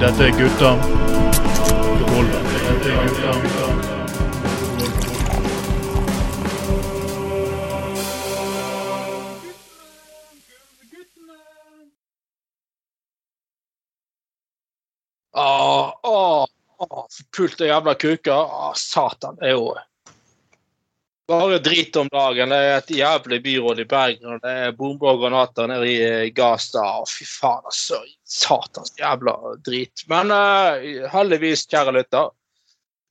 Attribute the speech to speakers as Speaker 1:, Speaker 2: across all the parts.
Speaker 1: Dette er gutta. Dette er gutta
Speaker 2: Åh, åh, jævla kuker. Åh, satan. Det er jo bare drit om dagen. Det er et jævlig byråd i Bergen, og det er bomber og granater nede i eh, Gaza. Fy faen, altså. Satans jævla drit. Men uh, heldigvis, kjære lytter,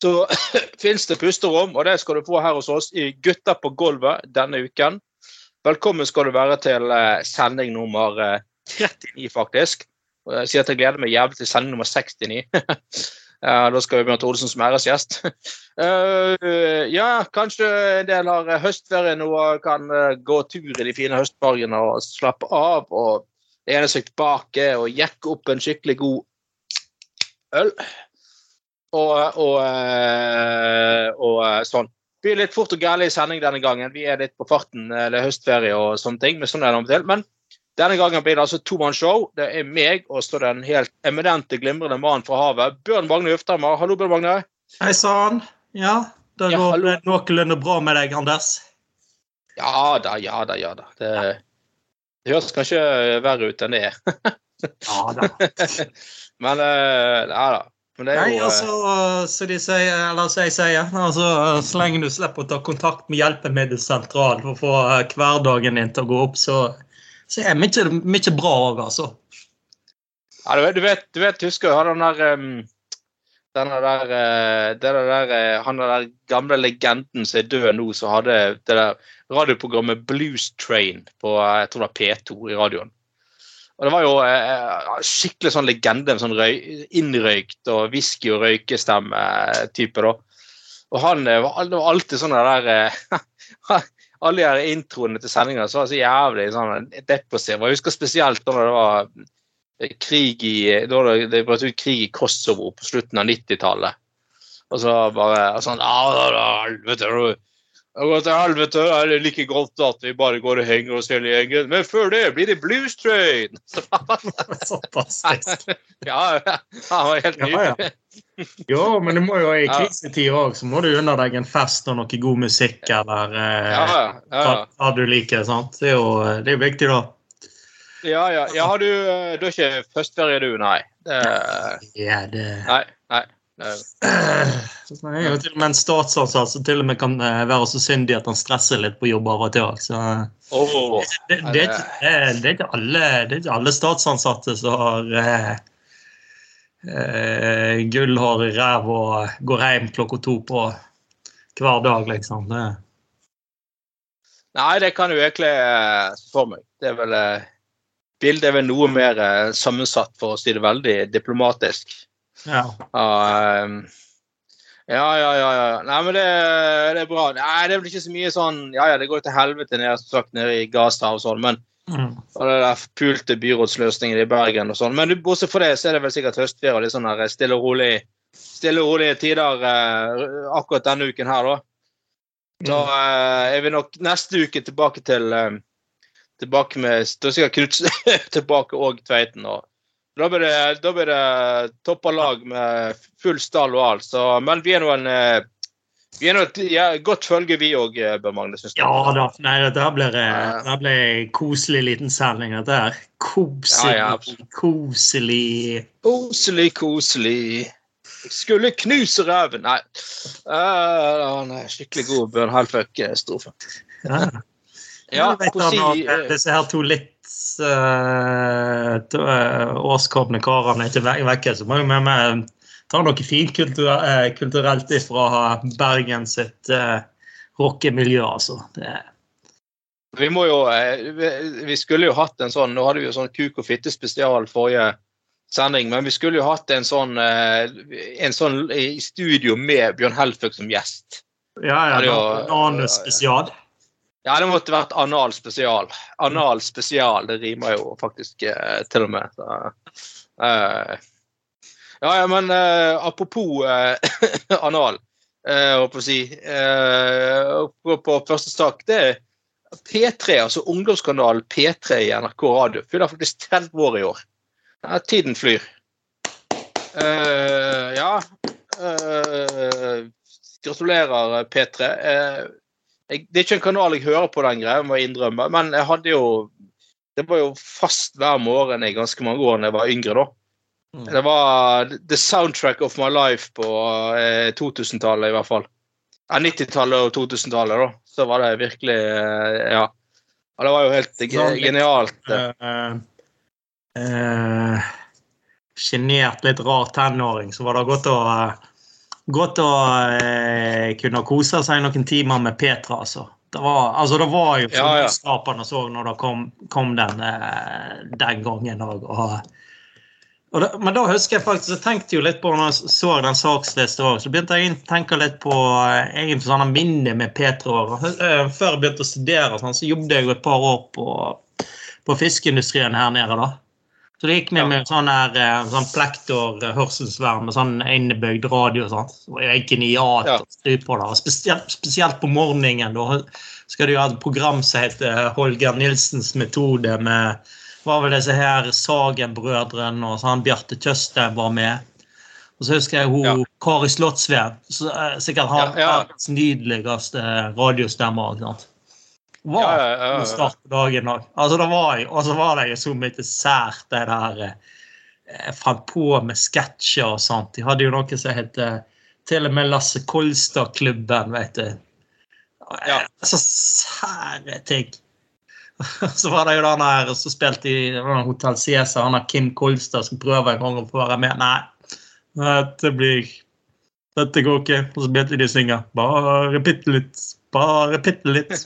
Speaker 2: så finnes det pusterom, og det skal du få her hos oss i Gutter på gulvet denne uken. Velkommen skal du være til eh, sending nummer eh, 39, faktisk. Jeg sier at jeg gleder meg jævlig til sending nummer 69. Ja, da skal vi begynne til Olsen som æresgjest. Uh, ja, kanskje en del har høstferie nå og kan uh, gå tur i de fine høstmargene og slappe av og lene seg tilbake og jekke opp en skikkelig god øl. Og, og, og, og sånn. Det blir litt fort og gærlig i sending denne gangen. Vi er litt på farten, eller høstferie og sånne ting. Men sånn er det om til. Men denne gangen blir det altså tomannsshow. Det er meg og så den helt eminente, glimrende mannen fra havet, Bjørn Magne Ufthammer. Hallo, Bjørn Magne.
Speaker 3: Hei sann. Ja, det
Speaker 2: Ja,
Speaker 3: går
Speaker 2: hallo.
Speaker 3: noenlunde bra med deg, Anders.
Speaker 2: Ja da, ja da, ja da. Det, det høres kanskje verre ut enn det er.
Speaker 3: Ja da.
Speaker 2: Men uh, ja da. Men det er jo Nei,
Speaker 3: altså, så de sier, eller så jeg sier, altså, så lenge du slipper å ta kontakt med hjelpemiddelsentralen for å få eh, hverdagen din til å gå opp, så, så er mye, mye bra òg, altså.
Speaker 2: Ja, du vet, du vet, husker du han der um, denne der, eh, der eh, Han der gamle legenden som er død nå, som hadde det der radioprogrammet Blues Train på eh, jeg tror det var P2 i radioen. Og Det var jo eh, skikkelig sånn legende, en sånn røy, innrøykt og whisky- og røykestemme-type. da. Og han det var alltid sånn der eh, Alle de her introene til sendinga så var så jævlig sånn depressive. Jeg husker spesielt da det var krig i da det, brøt ut krig i Kosovo på slutten av 90-tallet. Og så bare sånn «Ah, da, da, helvete, Det går til helvete, er det like godt at vi bare går og henger oss hele gjengen. Men før det blir det Blues Train! Så,
Speaker 3: Såpass.
Speaker 2: ja, ja, han var helt
Speaker 3: Ja, ja. Jo, men du må jo i krisetid òg, så må du unne deg en fest og noe god musikk eller eh,
Speaker 2: Ja, ja, ja.
Speaker 3: hva, hva du liker. sant? Det er jo det er viktig, da.
Speaker 2: Ja, ja. ja har du, eh, du har ikke førstferie, du? Nei. Det,
Speaker 3: Ja, det...
Speaker 2: nei. Nei. det-
Speaker 3: Så Det er jo til og med en statsansatt som til og med kan eh, være så syndig at han stresser litt på jobb av og til. Så
Speaker 2: oh,
Speaker 3: det, det, det, er- det, er ikke alle, det er ikke alle statsansatte som har eh, eh, gullhår i ræva og går hjem klokka to på hver dag, liksom. Det,
Speaker 2: Nei, det kan du egentlig eh, se for meg. Det er vel eh, Bildet er vel noe mer sammensatt, for å si det veldig diplomatisk.
Speaker 3: Ja.
Speaker 2: Ehm, ja, ja, ja. ja. Nei, men det, det er bra. Nei, det er vel ikke så mye sånn Ja, ja, det går til helvete nede, som sagt, nede i Gaza og sånn, men
Speaker 3: Mm.
Speaker 2: og det der pulte byrådsløsningen i Bergen og sånn. Men du, bortsett fra det, så er det vel sikkert høstvær og litt sånn her stille og rolig stille og rolige tider eh, akkurat denne uken her, da. Da eh, er vi nok neste uke tilbake til eh, Tilbake med Da er sikkert Knut tilbake og Tveiten. og da blir det, da blir det toppa lag med full stall og alt. Så, men vi er nå en eh, vi er nå et ja, godt følge, vi òg, Bør Magne. Synes.
Speaker 3: Ja da. Nei, dette blir, det dette blir en koselig liten sending. Dette her. Koselig,
Speaker 2: Ja, ja,
Speaker 3: koselig
Speaker 2: Koselig, koselig. Skulle knuse ræven Nei. Uh, er skikkelig god, Bjørn Helføk-strofe.
Speaker 3: Ja.
Speaker 2: Ja,
Speaker 3: ja
Speaker 2: hvordan eh,
Speaker 3: disse her to litt årskomne karene ikke vekke, så må jo med meg ta noe fint kultur eh, kulturelt fra Bergen sitt rockemiljø, altså. Det,
Speaker 2: Vi må jo eh, vi- skulle jo hatt en sånn Nå hadde vi jo sånn kuk og fitte spesial forrige sending, men vi skulle jo hatt en sånn eh, en sånn i studio med Bjørn Helføk som gjest.
Speaker 3: ja, ja, Anus spesial.
Speaker 2: Ja, det måtte vært anal spesial. Anal spesial, det rimer jo faktisk eh, til og med. Så, eh, ja, ja, men eh, apropos eh, anal, eh, holdt på å si eh, på, på første sak, det er P3, altså ungdomskanalen P3 i NRK Radio, fyller faktisk 30 år i år. Ja, tiden flyr. Ja Gratulerer, P3. Eh, jeg, det er ikke en kanal jeg hører på den greia, må jeg innrømme, men jeg hadde jo Det var jo fast hver morgen i ganske mange år da jeg var yngre, da.
Speaker 3: Mm.
Speaker 2: Det var the soundtrack of my life på eh, 2000-tallet, i hvert fall. Ja, 90-tallet og 2000-tallet, da. Så var det virkelig eh, Ja. Og det var jo helt
Speaker 3: Sånn litt-
Speaker 2: genialt.
Speaker 3: Uh, uh, Sjenert, litt rar tenåring, så var det godt å eh, Godt å eh, kunne kose seg noen timer med Petra, altså. Det var, altså, det var jo
Speaker 2: Ja, ja.
Speaker 3: nyskapende så når det kom, kom den eh, den gangen òg. Men da husker jeg faktisk, jeg tenkte jo litt på når jeg så den sakslista òg, så begynte jeg å tenke litt på eh, egentlig sånne minner med Petra. Og, eh, Før jeg begynte å studere, sånn, så jobbet jeg jo et par år på, på fiskeindustrien her nede. da. Så det gikk med
Speaker 2: Ja.
Speaker 3: med sånn her, eh, sånn plektor eh, med sånn innebygd radio. og sånt. Det var genialt
Speaker 2: Ja.
Speaker 3: å stry på det. Spesielt, spesielt på morgenen. Da skal du ha et program som heter Holger Nilsens metode med var vel disse her Sagen-brødrene og sånn, Bjarte Tjøstheim var med. Og så husker jeg hun
Speaker 2: Ja.
Speaker 3: Kari Slottsveen, eh, sikkert har
Speaker 2: Ja, ja.
Speaker 3: nydeligste radiostemmer. ikke sant? Var
Speaker 2: Ja, ja, ja, ja.
Speaker 3: god start på dagen òg. Altså, det var jo- og så var det jo så mye sært, det der eh, Fant på med sketsjer og sånt. De hadde jo noe som het eh, til og med Lasse Kolstad-klubben, vet du.
Speaker 2: Ja.
Speaker 3: Så sære ting. Så var det jo den der så spilte de Hotell Cæsar, han der Kim Kolstad som prøver en gang å få være med. Nei, dette blir Dette går ikke. Og så begynte de å synge. Bare bitte litt, bare bitte litt.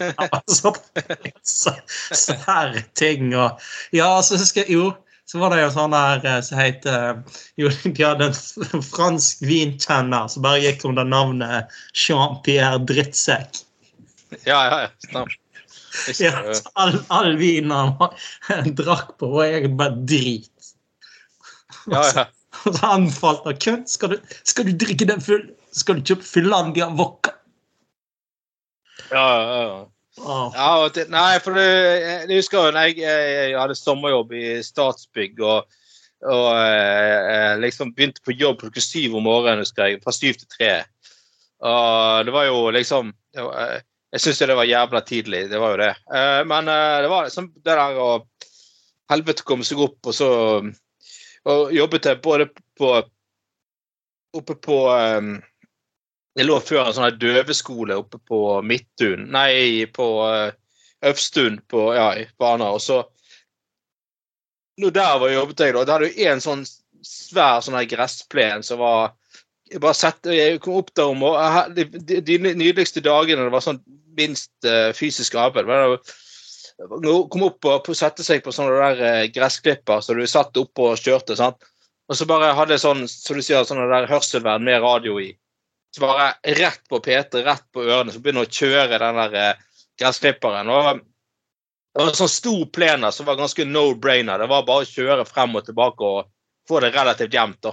Speaker 3: Sære ting og Ja, så husker jeg Jo, så var det jo sånn der eh, som het eh, Jo, de hadde en fransk vinkjenner som bare gikk under navnet Jean-Pierre Drittsekk.
Speaker 2: Ja, ja, ja.
Speaker 3: Ja, all, all vinen han drakk på, var egentlig bare drit.
Speaker 2: ja, ja.
Speaker 3: Og så anfalt han kun skal du, skal du drikke den full, skal du kjøpe Finlandia vodka.
Speaker 2: Ja, ja, ja. Det, nei, for du jeg husker jo når jeg, jeg hadde sommerjobb i Statsbygg og, og eh, liksom begynte på jobb klokka syv om morgenen, husker jeg, fra syv til tre. Og det var jo liksom var, eh, Jeg syns jo det var jævla tidlig, det var jo det. Eh, men eh, det var liksom det der å helvete komme seg opp, og så og jobbet jeg både på Oppe på eh, det lå før en sånn døveskole oppe på Midtun, nei, på uh, Øvstun på, ja, på Arna. Og så Nå der var jobbet jeg, da. Der hadde jo en sånn svær sånn her gressplen som var jeg bare sett, jeg kom opp der om og de, de, de nydeligste dagene det var sånn minst uh, fysisk arbeid. var det Kom opp og sette seg på sånne der eh, gressklipper så du satt oppe og kjørte. sant? Og så bare hadde jeg sånn som du sier, sånne der hørselvern med radio i. Så bare rett på P3, rett på ørene, så begynner å kjøre den der eh, gressklipperen. Og det var en sånn stor plen som var ganske no-brainer. Det var bare å kjøre frem og tilbake og få det relativt jevnt.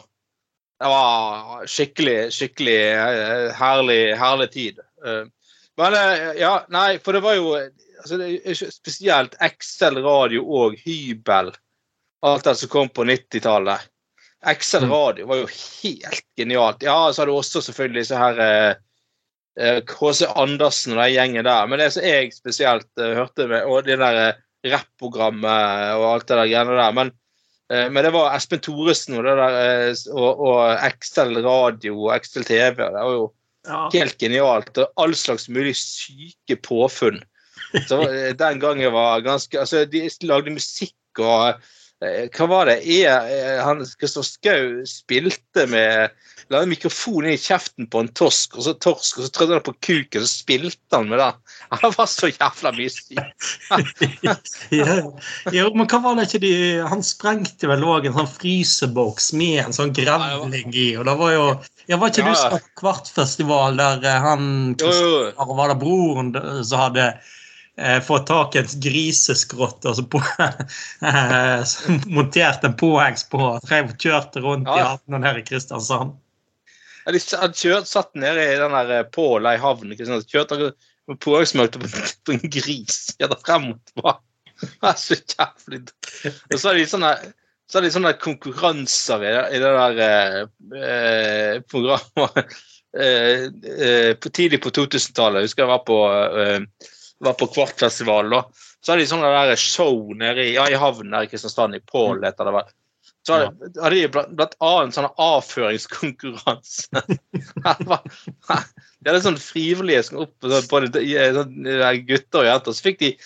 Speaker 2: Det var skikkelig, skikkelig eh, herlig, herlig tid. Eh, Men ja, nei, for det var jo altså, det spesielt Excel radio og hybel. Alt det som kom på 90-tallet. Excel
Speaker 3: Mm.
Speaker 2: radio var jo helt genialt. Ja, så hadde du også selvfølgelig disse her eh, eh, KC Andersen og den gjengen der. Men det som jeg spesielt eh, hørte med, og det der rappprogrammet og alt det der greiene der. Men, eh, men det var Espen Thoresen og det der og, og XL radio og XL TV. Det var jo
Speaker 3: ja.
Speaker 2: helt genialt. Og all slags mulig syke påfunn. Så den gangen var ganske Altså, de lagde musikk og Hva var det? E, eh, han Kristoffer Schou spilte med La en mikrofon inn i kjeften på en torsk, og så torsk, og så trødde han på kuken, og så spilte han med det. Han var så jævla mye syk.
Speaker 3: ja. ja, men hva var det ikke de Han sprengte vel òg en sånn fryseboks med en sånn grevling i, og det var jo ja, Var ikke
Speaker 2: Ja.
Speaker 3: du på Kvartfestival der eh, han. Kristoffer, Var det broren eh, som hadde eh, fått tak i en griseskrott og så monterte en påhengs på og kjørte rundt i
Speaker 2: Ja.
Speaker 3: havnen her i Kristiansand?
Speaker 2: Ja, de kjørt, satt nede i den der eh, i havnen sant? Kjørte med påhengsmotor på, en gris. Gjetter frem og tilbake. Det er så jævlig Og så er de sånne så det sånne konkurranser i det, i det der eh, eh programmet eh, eh, på tidlig på 2000-tallet. Jeg husker jeg var på, eh, var på Kvartfestivalen. da. Så hadde de sånne der show nede i, ja, i havnen der i Kristiansand, i Pål heter det vel. Så hadde, hadde de blant, blant annet sånne avføringskonkurranse. de hadde sånn frivillige som opp, både sånn, gutter og jenter. Så fikk de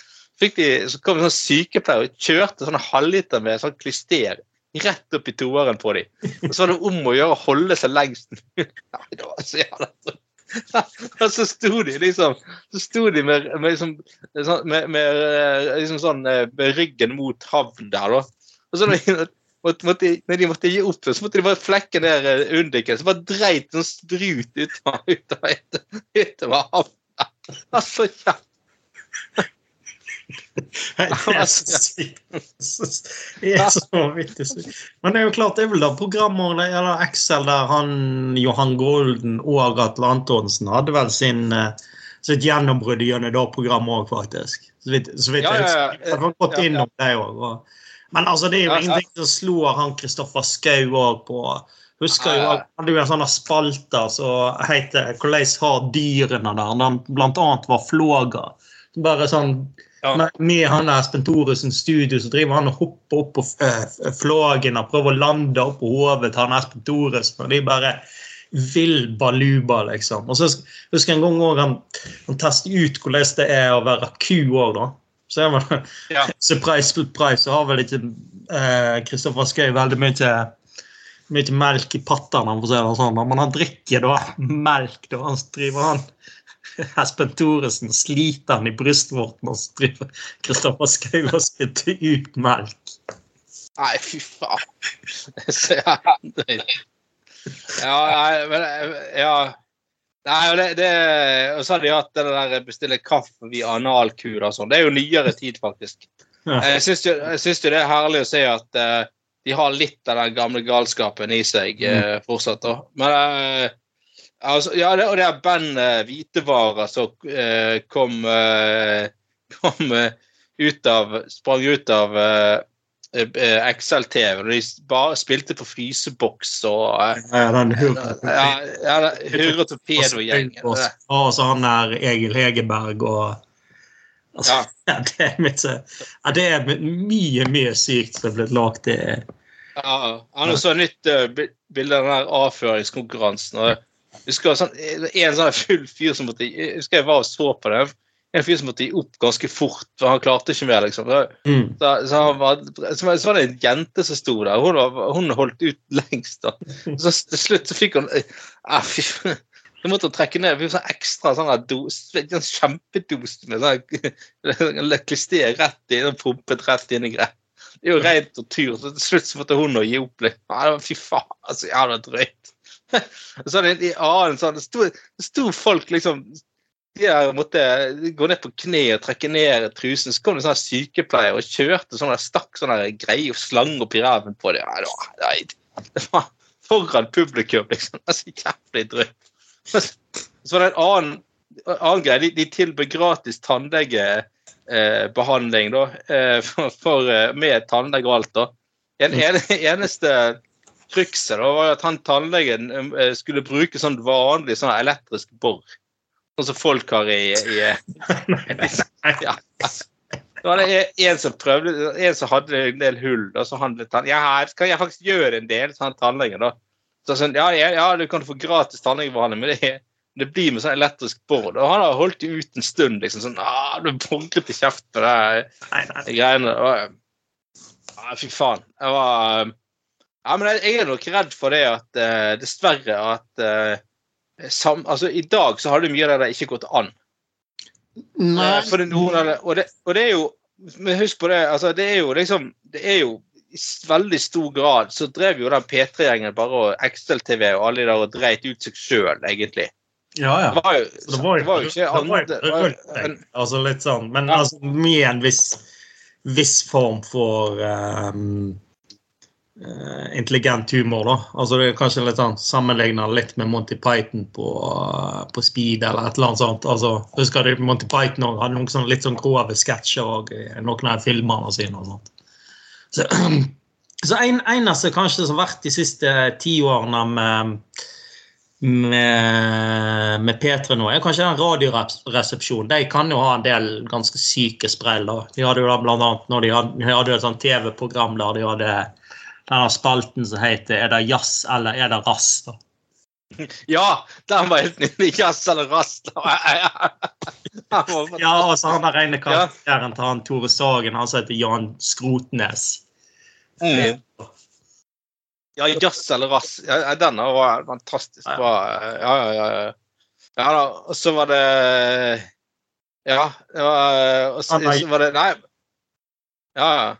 Speaker 2: fikk de, så kom en sånn sykepleier og kjørte sånne halvliter med sånn klyster rett opp i toeren på dem. Og så var det om å gjøre å holde seg lengst mulig. det var så jævla og så sto de liksom så sto de med, med, liksom, sånn, med, med liksom sånn, med ryggen mot havn der, da. Og så når de, måtte, når de måtte gi opp, så måtte de bare flekke ned undiken. Så bare dreit sånn strut utover, utover, utover havna. Altså, ja.
Speaker 3: Det er så sykt. Det er så vanvittig sykt. Men det er jo klart, det er vel da programmer eller Excel der han Johan Golden og Atle Antonsen hadde vel sin eh, sitt gjennombrudd gjennom det programmet òg, faktisk. Så vidt, så vidt
Speaker 2: Ja, ja, ja.
Speaker 3: jeg har gått innom det òg. Men altså, det er jo ingenting som slår han Kristoffer Schou òg på Husker jo,
Speaker 2: ja.
Speaker 3: Han hadde jo en sånn spalter som heter 'Hvordan har dyrene der?' Den han blant annet var flåger. Bare sånn
Speaker 2: Ja.
Speaker 3: med, han Espen Thoresen studio, så driver han og hopper opp på uh, flågen og prøver å lande opp på hodet til han Espen Thoresen. Og de bare vill baluba, liksom. Og så husker jeg en gang også han, han testet ut hvordan det er å være ku òg, da. Så er man,
Speaker 2: Ja.
Speaker 3: surprise, surprise, så har vel ikke eh, Kristoffer Schou veldig mye mye melk i pattene, for å si det sånn. Men han drikker da melk. da, Han driver han Espen Thoresen sliter han i brystvorten, og så driver Kristoffer Schou og spytter ut melk.
Speaker 2: Nei, fy faen. Ja, nei, men Ja. Nei, det, det, og så har de hatt det der bestille kaffe via analkur og sånn. Det er jo nyere tid, faktisk. Jeg syns jo, jo det er herlig å se at uh, de har litt av den gamle galskapen i seg uh, fortsatt. da. Men eh, altså, ja, det, og det er bandet Hvitevarer som eh, kom, eh, kom eh, ut av Sprang ut av eh, eh, XL-TV. De bare spilte på fryseboks og eh,
Speaker 3: Ja, den hurra.
Speaker 2: Torpedo-gjengen.
Speaker 3: Og så- og så han der Egil Hegerberg og altså,
Speaker 2: Ja.
Speaker 3: ja. det, er mitt, ja, det er mye, mye sykt som er blitt lagt i
Speaker 2: Ja, han så nytt uh, bilde av den der avføringskonkurransen. og jeg husker sånn, En sånn full fyr som måtte jeg husker jeg var og så på det. En fyr som måtte gi opp ganske fort, for han klarte ikke mer. liksom. Så,
Speaker 3: mm.
Speaker 2: så, han var, så, var- så var det en jente som sto der. Hun, var, hun holdt ut lengst. da. Så til slutt så fikk hun ah, fy, Så måtte hun trekke ned fikk sånn ekstra sånn dos, en kjempedos med sånn klister rett inn og pumpet rett inn i greia. Det er jo rein tortur. Så til slutt så måtte hun gi opp litt. Ja, fy faen, altså jævla drøyt. Så er det en annen sånn Det sto, sto folk liksom de der måtte gå ned på kne og trekke ned trusen. Så kom det sånn sykepleier og kjørte sånn der, stakk sånn greie og slang opp i ræven på dem. Nei, det var foran publikum, liksom. Altså, så jævlig drøyt. Så var det en annen, annen greie. De, de tilbød gratis tannlegebehandling da, eh, for, for, eh, med tannlege og alt. da. En, en, eneste trykset da, var at han tannlegen eh, skulle bruke sånn vanlig sånn elektrisk bor. Sånn som folk har i, i ja. Det var det en som prøvde, en som hadde en del hull. Da, så han ble tann... Ja, her skal jeg faktisk gjøre en del, sa han tannlegen. da. Så sånn, ja, ja, du kan få gratis tannlegebehandling, men det, det blir med sånn elektrisk bord. Og han har holdt det ut en stund. liksom sånn, ah, Du boret i kjeften
Speaker 3: nei.
Speaker 2: de greiene. Det var, fy faen. Jeg var Ja, men jeg, er nok redd for det at uh, Dessverre at uh, sam, altså, I dag så har det mye av det der ikke gått an.
Speaker 3: Nei.
Speaker 2: Uh, For det, noen av det, og, det, og det er jo Men husk på det, altså det er jo liksom Det er jo i veldig stor grad så drev jo den P3-gjengen bare og XL-TV og alle de der og dreit ut seg sjøl, egentlig.
Speaker 3: Ja, ja.
Speaker 2: Det var jo,
Speaker 3: det var jo,
Speaker 2: det var jo ikke andre
Speaker 3: altså litt sånn, Men
Speaker 2: Ja.
Speaker 3: altså med en viss, viss form for ehm, eh, intelligent humor, da. Altså det er kanskje litt sånn Sammenligna litt med Monty Python på, på speed eller et eller annet sånt. Altså, Husker du Monty Python også hadde noen sånn, litt sånn grove sketsjer og noen av filmene sine og sånt. Så, så en, eneste kanskje som har vært de siste ti årene med med, med P3 nå, er kanskje den Radioresepsjonen. De kan jo ha en del ganske syke sprell. Da. De hadde jo da blant annet når de hadde, de hadde et sånt TV-program der de hadde denne spalten som heter 'Er det jazz eller er det rass?' da.
Speaker 2: Ja, den var helt nydelig. Jazz eller rass?
Speaker 3: ja, og så han der ene karakteren til han Tore Sagen, han som heter Jan Skrotnes.
Speaker 2: Mm. Ja, jazz eller rass. Ja, den var fantastisk bra. Ja, ja, ja. ja da, og så var det Ja, og så, så var det Nei. Ja, ja.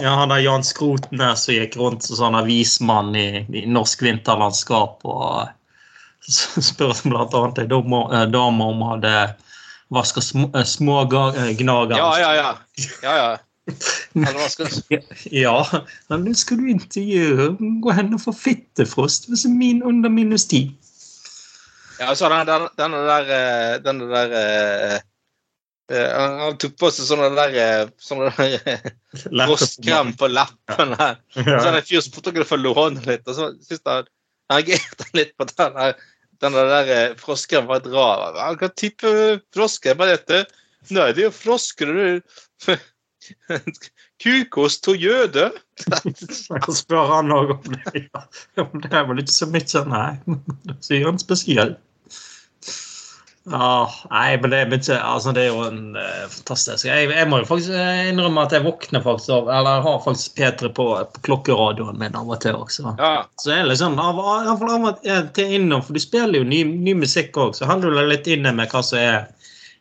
Speaker 3: Ja, han der Jan Skrotnes som gikk rundt som sånn avismann i, i norsk vinterlandskap og spurte blant annet ei dame om hun hadde vaska smågnager.
Speaker 2: Ja, ja, ja. ja, ja.
Speaker 3: ja, men det ska du intervjue gå hen og få fittefrost min under minus ti.
Speaker 2: Ja, så den, den, den der, den der uh, Han tok på seg sånne der, sånne der frostkrem på leppene. Ja. Ja. Så en fyr spurte om låne litt, og så syntes han reagerte litt på den der den der frostkrem var et rar. Hva type frosk er dette? Nei, det er jo frosker Kukost og jøde?
Speaker 3: Så spør han òg om det. Om det er vel ikke så mye, nei. Det sier han spesielt. Ah, nei, men det, altså, det er jo en uh, fantastisk jeg, jeg, må jo faktisk eh, innrømme at jeg våkner faktisk av Eller har faktisk P3 på, på klokkeradioen min av og til også. Ja. Så jeg er liksom av, av, av, til innom, for du spiller jo ny, ny musikk òg, så holder du deg litt inne med hva som er,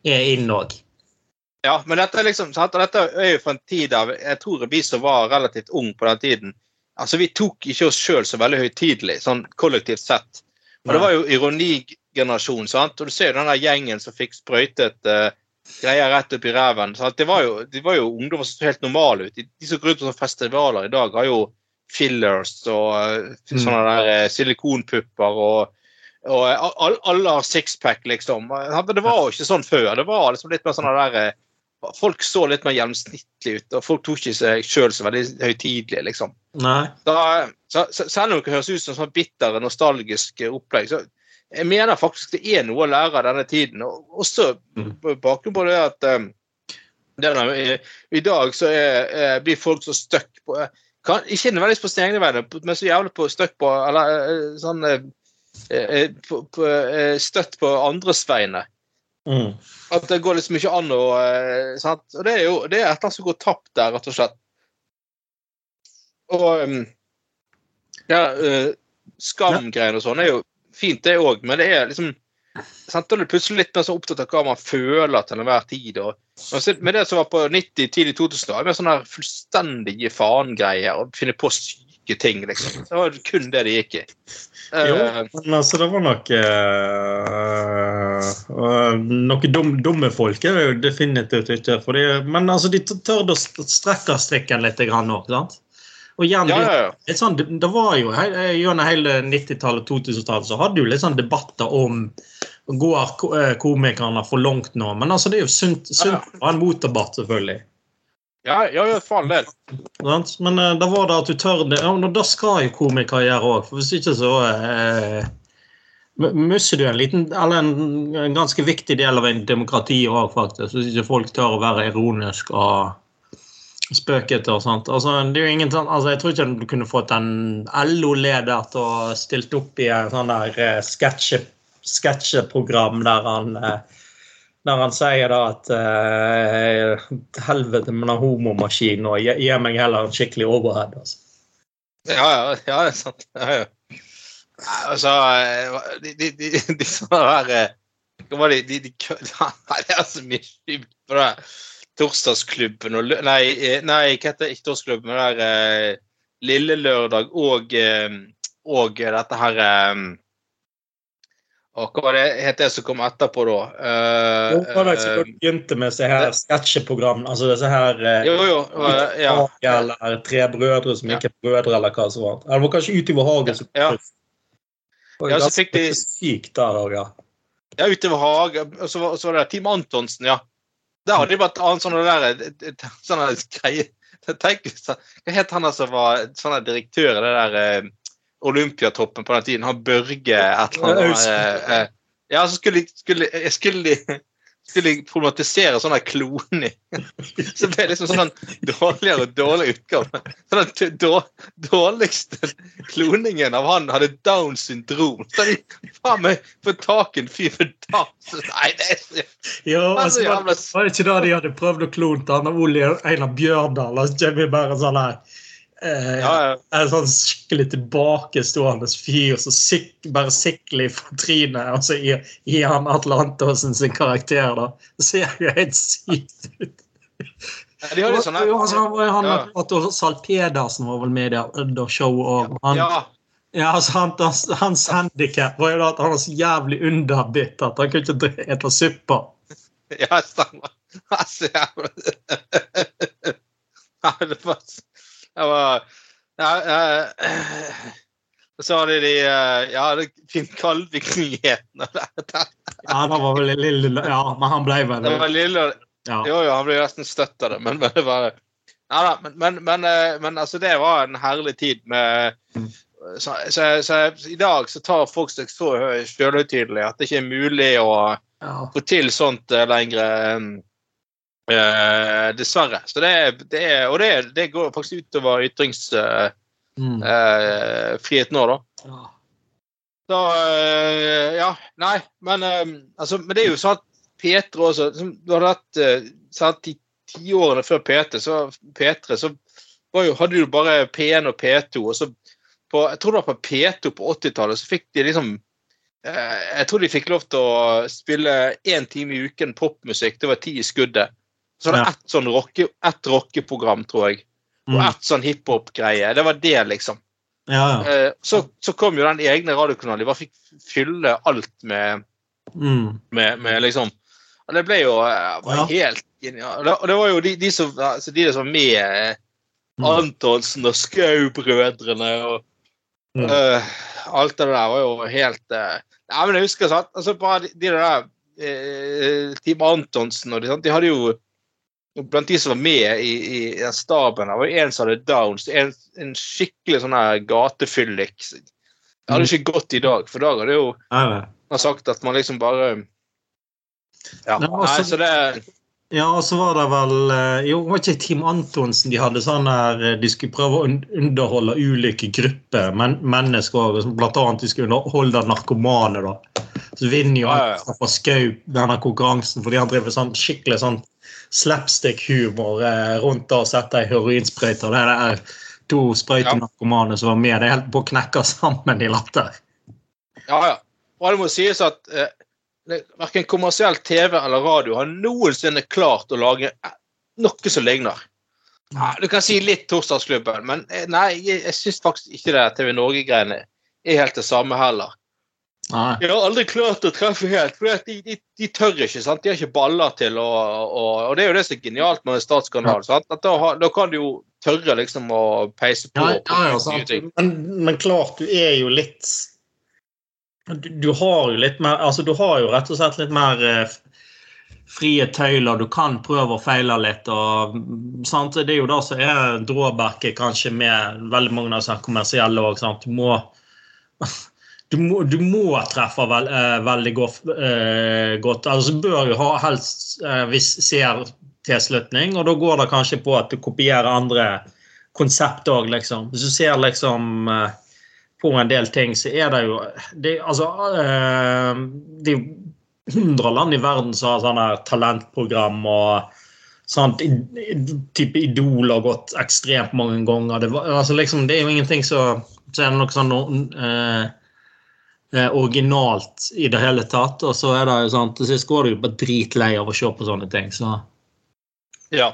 Speaker 3: er inn òg.
Speaker 2: Ja, men dette er liksom, sant? Dette er jo fra en tid av Jeg tror vi som var relativt unge på den tiden altså Vi tok ikke oss sjøl så veldig høytidelig, sånn kollektivt sett. Og det var jo ironigenerasjon, sant? Og du ser jo den der gjengen som fikk sprøytet uh, greier rett opp i ræven. Det var jo, de var jo ungdommer som så helt normale ut. De, de som går ut på festivaler i dag, har jo fillers og uh, sånne der uh, silikonpupper og og alle har sixpack, liksom. Det var jo ikke sånn før. Det var liksom litt mer sånn der folk så litt mer gjennomsnittlig ut, og folk tok ikke seg sjøl så veldig høytidelig, liksom.
Speaker 3: Nei.
Speaker 2: Da, så, selv om det høres ut som sånn bitter, nostalgisk opplegg, så jeg mener faktisk det er noe å lære av denne tiden. Og også bakgrunnen bakgrunn på det at um, det der, i, i, dag så er, er, blir folk så stuck på kan, Ikke nødvendigvis på sine egne vegne, men så jævlig på stuck på Eller sånn på, på, støtt på andres vegne.
Speaker 3: Mm.
Speaker 2: At det går liksom ikke an å eh, sant? Og det er jo det er et eller annet som går tapt der, rett og slett. Og um, ja, uh, Skam-greiene og sånn er jo fint, det òg, men det er liksom sant? Da du plutselig litt mer så opptatt av hva man føler til enhver tid. Og, og med det som var på 90-, tidlig 2000 med sånne fullstendige faen-greier og finne på syke ting, liksom. Det var kun det det gikk i.
Speaker 3: Jo, eh, men altså, det var nok uh, uh, Noe dum, dumme folk er det jo definitivt ikke. Fordi, men altså, de tør å strekke strikken litt òg, sant? Og igjen, ja, ja, ja. Sånn, det, det, var jo Gjennom hele 90-tallet 2000-tallet så hadde jo litt sånn debatter om går komikerne for langt nå. Men altså, det er jo sunt, sunt å ha en motdebatt, selvfølgelig.
Speaker 2: Ja, ja, ja faen del.
Speaker 3: Men uh, da var det at du tør det. Ja, men da skal jo komikere gjøre òg. For hvis ikke så uh, mister du en liten, eller en, en, ganske viktig del av en demokrati òg, faktisk. Hvis ikke folk tør å være ironisk og spøkete og sånt. Altså, det er jo ingen, altså, jeg tror ikke du kunne fått en LO-leder til å stilt opp i en sånn der uh, sketsjeprogram der han uh, når han sier da at uh, helvete med den homomaskinen og gi, meg heller en skikkelig overhead. Altså.
Speaker 2: Ja, ja, ja, det er sant. Ja, ja. Altså De, de, de, de sånne der eh, Hva var det de, de, Nei, det er så mye sjukt på det. Torsdagsklubben og Nei, eh, nei hva heter? Ikke Torsdagsklubben, men det der Lille Lørdag og, og dette her Og hva var det het det som kom etterpå, da? Eh,
Speaker 3: det som
Speaker 2: eh,
Speaker 3: begynte med disse her sketsjeprogrammene. Altså disse her eh,
Speaker 2: jo, jo. uh, Ja.
Speaker 3: Eller Tre brødre som ikke er brødre, eller hva som var. Eller kanskje Utover hagen
Speaker 2: Ja. Ja, så fikk de-
Speaker 3: Sykt der òg, ja.
Speaker 2: ja, utover hagen. Og så var det Team Antonsen, ja. Der hadde de vært annen sånne der sånne greier Tenk Hva het han som var sånn direktør i det der eh, Olympiatoppen på den tiden? Han Børge et eller annet. Eh, eh, ja, så skulle, de- skulle, skulle de skulle problematisere sånn her kloning. Så ble det liksom sånn dårligere og dårligere utgave. Sånn den dårligste kloningen av han hadde Downs syndrom. Så de faen meg får tak i en fyr med Downs Nei, det er så
Speaker 3: Jo, altså,
Speaker 2: så
Speaker 3: var, det ikke da de hadde prøvd å klone til han av Ole Einar Bjørdal? Og så kommer bare sånn her eh,
Speaker 2: Ja, ja.
Speaker 3: En sånn skikkelig tilbakestående fyr som sik bare sikler i fortrynet. og så gir, gir han Atle Antonsen sin karakter, da. Det ser jo helt sykt ut.
Speaker 2: De hadde sånn her
Speaker 3: Jo, altså, han,
Speaker 2: Ja.
Speaker 3: Otto Sal Pedersen var vel med i det showet òg.
Speaker 2: Ja.
Speaker 3: ja, altså, han, hans hans handikap var jo da at han var så jævlig underbitt at han kunne ikke spise suppe.
Speaker 2: Ja, stemmer. Altså, jævla Ja, det var ja, eh, Så hadde de eh, Ja, det Finn Kalvik-nyhetene. Det
Speaker 3: Ja, det var vel lille Ja, men han ble vel
Speaker 2: det var lille
Speaker 3: ja.
Speaker 2: Jo, jo, han ble nesten støtt av det, men, men det var ja, da, men, men, men, eh, men altså, det var en herlig tid med så, så, så I dag så tar folk seg så sjølhøytidelig at det ikke er mulig å
Speaker 3: ja.
Speaker 2: få til sånt eh, lenger. Eh, dessverre. Så det, det og det, det går faktisk utover ytringsfriheten
Speaker 3: Mm.
Speaker 2: nå, da.
Speaker 3: ja.
Speaker 2: Så eh, Ja, nei, men eh, altså, Men det er jo sånn at P3 også som Du hadde hatt sånn at de tiårene før P3, så, P3, så var jo, hadde du bare P1 og P2. og så på, Jeg tror det var på P2 på 80-tallet, så fikk de liksom eh, Jeg tror de fikk lov til å spille én time i uken popmusikk. Det var ti i skuddet. Så var det ett sånn rocke, et rockeprogram, tror jeg. Og
Speaker 3: Mm.
Speaker 2: ett sånn hiphop-greie. Det var det, liksom.
Speaker 3: ja, ja.
Speaker 2: Eh, så, så kom jo den egne radiokanalen. De bare fikk fylle alt med,
Speaker 3: Mm.
Speaker 2: med, med liksom Og det ble jo eh, var helt genialt. Og det, var jo de, de, som, altså de som var med eh,
Speaker 3: Mm.
Speaker 2: Antonsen og Skau-brødrene og
Speaker 3: Mm.
Speaker 2: Alt det der var jo helt uh, Ja, men jeg husker sånn altså bare de, de der uh, Team Antonsen og de, sånn, de hadde jo Blant de som var med i, i den staben, var jo en som hadde downs. En, en skikkelig sånn her gatefyllik. Det hadde ikke gått i dag, for i dag hadde jo han sagt at man liksom bare Ja.
Speaker 3: Nei, også,
Speaker 2: Nei, så det
Speaker 3: Ja, og så var det vel eh, Jo, var ikke Team Antonsen de hadde sånn der eh, De skulle prøve å underholde ulike grupper, men mennesker blant annet de skulle underholde narkomane. da. Så vinner jo
Speaker 2: Ja, ja, ja.
Speaker 3: Schou denne konkurransen fordi han driver sånn skikkelig sånn slapstick-humor eh, rundt det og setter ei heroinsprøyte. Det er to sprøytenarkomane som var med. Det er helt på å knekke sammen i latter.
Speaker 2: Ja, ja. Og det må sies at eh, verken kommersiell TV eller radio har noensinne klart å lage eh, noe som ligner. Ja, du kan si litt Torsdagsklubben, men eh, nei, jeg, jeg syns faktisk ikke det TV Norge-greiene er helt det samme heller.
Speaker 3: Nei.
Speaker 2: De har aldri klart å treffe helt, for de, de, de tør ikke. sant? De har ikke baller til å og, og det er jo det som er genialt med en statskanal. sant? At da, da kan du jo tørre liksom å peise på.
Speaker 3: Ja, ja, ja, sant. Men, men klart, du er jo litt du, du har jo litt mer Altså, du har jo rett og slett litt mer eh, frie tøyler. Du kan prøve og feile litt. og sant? Det er jo det som er drawbacket kanskje med veldig mange av disse kommersielle òg. Du må du må, du må treffe veld, eh, veldig godt, eh, godt. Altså, bør jo ha helst eh, ser tilslutning, og da går det kanskje på at du kopierer andre konsept òg, liksom. Hvis du ser liksom eh, på en del ting, så er det jo det, Altså eh, Det er jo hundre land i verden som har sånne talentprogram og sånt, type Idol har gått ekstremt mange ganger. Det, altså liksom, det er jo ingenting så Så er det noe sånn eh, originalt i det hele tatt. Og så er det jo sånn Til sist går du bare dritlei av å se på sånne ting. så
Speaker 2: Ja.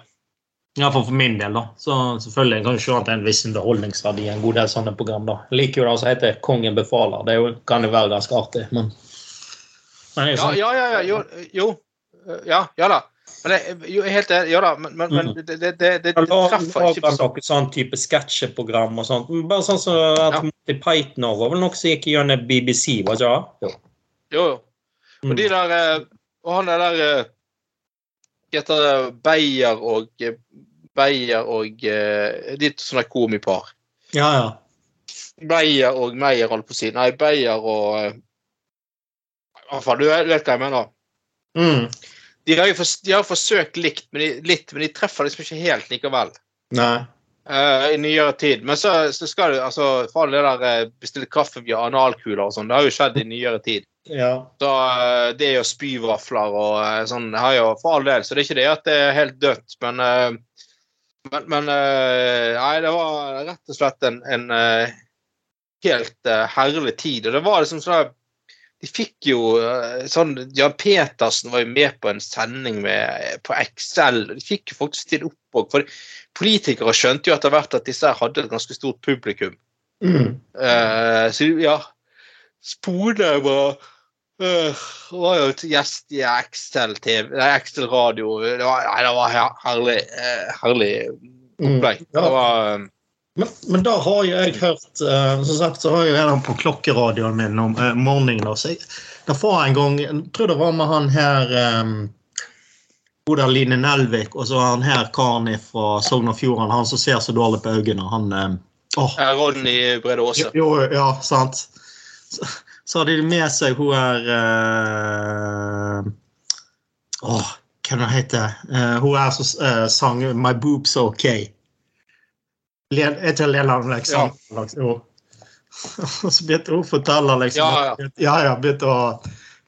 Speaker 3: Iallfall for min del, da. Så selvfølgelig kan du se at det er en viss underholdningsverdi i en god del sånne program. da. Jeg liker jo det som heter Kongen befaler. Det jo, kan jo være ganske artig, men Men jo
Speaker 2: Ja,
Speaker 3: sånn,
Speaker 2: ja, ja, ja jo, jo. Ja, ja da. Men det, jo, er helt enig. Ja da, men, men, men
Speaker 3: Mm.
Speaker 2: det, det, det, det, det treffer ikke på
Speaker 3: sånn. sånn type sketsjeprogram og sånt? Bare sånn som at
Speaker 2: Ja.
Speaker 3: Monty Python var vel noe som gikk gjennom BBC, var det ikke det? Jo.
Speaker 2: Jo. Og
Speaker 3: Mm.
Speaker 2: de der eh, Og han er der eh, heter det Beyer og eh, Beyer og de De sånne komipar.
Speaker 3: Ja, ja.
Speaker 2: Beyer og Meyer, holdt på å si. Nei, Beyer og Hva faen, du vet hva jeg mener.
Speaker 3: Mm.
Speaker 2: De har jo for, de har forsøkt likt, men de, litt, men de treffer liksom ikke helt likevel.
Speaker 3: Nei.
Speaker 2: Uh, I nyere tid. Men så, så skal du altså For all det der eh, bestille kaffe via analkuler og sånn, det har jo skjedd i nyere tid.
Speaker 3: Ja.
Speaker 2: Så uh, det er jo spyvafler og uh, sånn har jo for all del. Så det er ikke det at det er helt dødt, men Men, men Nei, det var rett og slett en, en helt herlig tid. Og det var liksom sånn De fikk jo eh, sånn Jan Petersen var jo med på en sending med, på Excel. De fikk jo faktisk til opp òg. For politikere skjønte jo etter hvert at disse hadde et ganske stort publikum.
Speaker 3: Mm.
Speaker 2: Uh, så ja Spone var uh, var jo et gjest i Excel-TV, nei, Excel-radio. Det var, nei, det var her, herlig, eh, herlig opplegg.
Speaker 3: Mm. Ja.
Speaker 2: Det var eh,
Speaker 3: Men, men da har jo jeg hørt uh, Som sagt så har jeg en på klokkeradioen min om uh, morgenen. da, så jeg, Det var en gang Jeg tror det var med han her um, Oda Line Nelvik og så han her karen fra Sogn og Fjordane, han som ser så dårlig på øynene. Han Um,
Speaker 2: Oh. Ronny Brede Aase.
Speaker 3: jo, ja, sant. Så, så hadde de med seg hun er uh, Åh, hva heter heter uh, Hun er som uh, sang 'My Boobs OK'. Le- Er ikke Lena Alexander? Jo. Og så begynte hun å fortelle liksom
Speaker 2: Ja,
Speaker 3: ja. ja, ja, begynte å,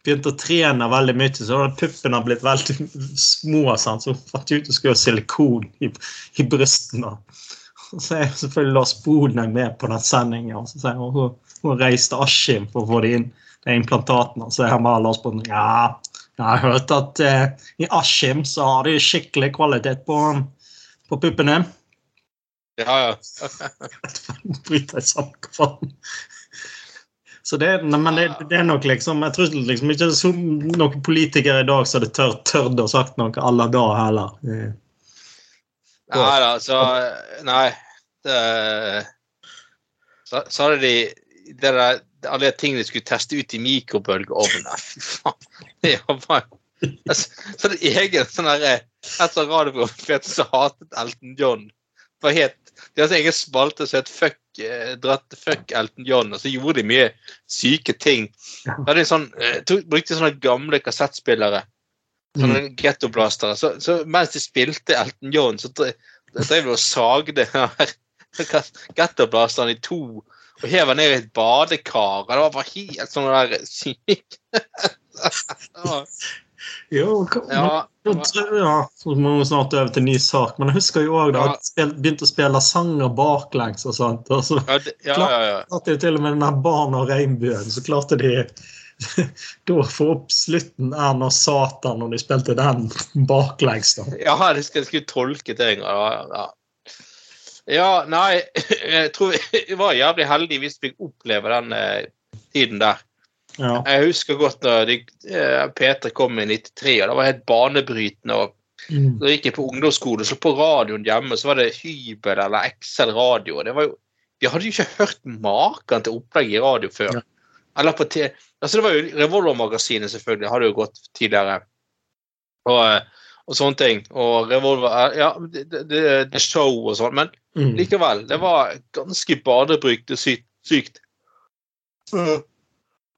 Speaker 3: begynte å trene veldig mye, så hadde har blitt veldig små. Sant? Så hun fant ut å hun skulle ha silikon i, i brystene. Og så er selvfølgelig Lars Bodnøy med på den sendingen. Og så sier hun hun, hun reiste Askim for å få det inn de implantatene. Og så er han bare Lars Bodnøy ja, jeg har hørt at eh, i Askim så har de skikkelig kvalitet på, på puppene.
Speaker 2: Ja, ja.
Speaker 3: Bryter sammen hva faen. Så det, men det, det er nok liksom Jeg tror liksom ikke så noen politikere i dag som hadde tørt, tørt å sagt noe à la da heller.
Speaker 2: Nei da, så Nei. Det, så, så hadde de det der, alle de tingene de skulle teste ut i mikrobølgeovnen. Nei, Fy faen. Det var altså, Så hadde de egen sånn derre Et sånt radioprogram som hatet Elton John. For helt, deres egen spalte som het Fuck, eh, dratt, fuck Elton John, og så gjorde de mye syke ting. De sånn, eh, tok, brukte sånne gamle kassettspillere. Sånne
Speaker 3: mm.
Speaker 2: gettoblastere. Så, så mens de spilte Elton John, så drev de og sagde gettoblasteren i to og hev ned i et badekar. og Det var bare helt sånn der sykt.
Speaker 3: Jo,
Speaker 2: ja,
Speaker 3: jeg, så må vi snart over til ny sak, men jeg husker jo òg da
Speaker 2: Ja.
Speaker 3: jeg begynte å spille sanger baklengs og sånt. og så
Speaker 2: ja, det- ja, ja, ja.
Speaker 3: klarte de til og med den der Barn og regnbuen, så klarte de da å få opp slutten Erna Satan når de spilte den baklengs. da.
Speaker 2: Ja, det skulle, skulle tolke ting. Ja, ja. ja, nei Jeg tror vi var jævlig heldige hvis vi fikk oppleve den eh, tiden der.
Speaker 3: Ja.
Speaker 2: Jeg husker godt da de, eh, Peter kom i 93, og det var helt banebrytende. og
Speaker 3: Mm.
Speaker 2: Da gikk jeg på ungdomsskole, så på radioen hjemme så var det Hybel eller XL radio. og Det var jo, vi hadde jo ikke hørt maken til opplegg i radio før.
Speaker 3: Ja.
Speaker 2: Eller på te, altså Det var jo Revolver-magasinet, selvfølgelig. Hadde jo gått tidligere. Og, eh, og sånne ting. Og Revolver eh, Ja, det, det, det show og sånn. Men
Speaker 3: Mm.
Speaker 2: likevel, det var ganske banebrytende sykt. sykt.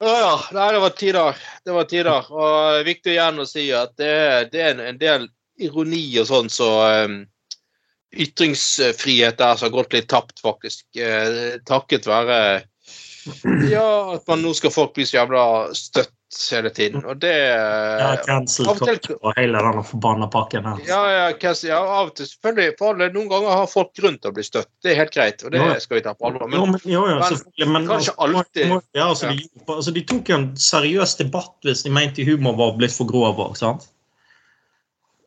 Speaker 2: Ja, ja. Nei, det var tider. Det var tider. Og viktig igjen å si at det, det er en, en del ironi og sånn så um, Ytringsfrihet der som har gått litt tapt, faktisk. Eh, takket være Ja, at man nå skal folk bli så jævla støtt hele tiden. Og det
Speaker 3: Ja, cancel
Speaker 2: av og til-
Speaker 3: culture hele den forbanna pakken her.
Speaker 2: ja, ja, cancel, ja, av og til selvfølgelig. For alle, noen ganger har folk grunn til å bli støtt. Det er helt greit, og det
Speaker 3: Ja.
Speaker 2: skal vi ta på alvor.
Speaker 3: Jo,
Speaker 2: Men
Speaker 3: jo, ja,
Speaker 2: men-
Speaker 3: men
Speaker 2: kanskje alltid-
Speaker 3: må- Ja, altså, de, altså, de tok en seriøs debatt hvis de mente humor var blitt for grov sant?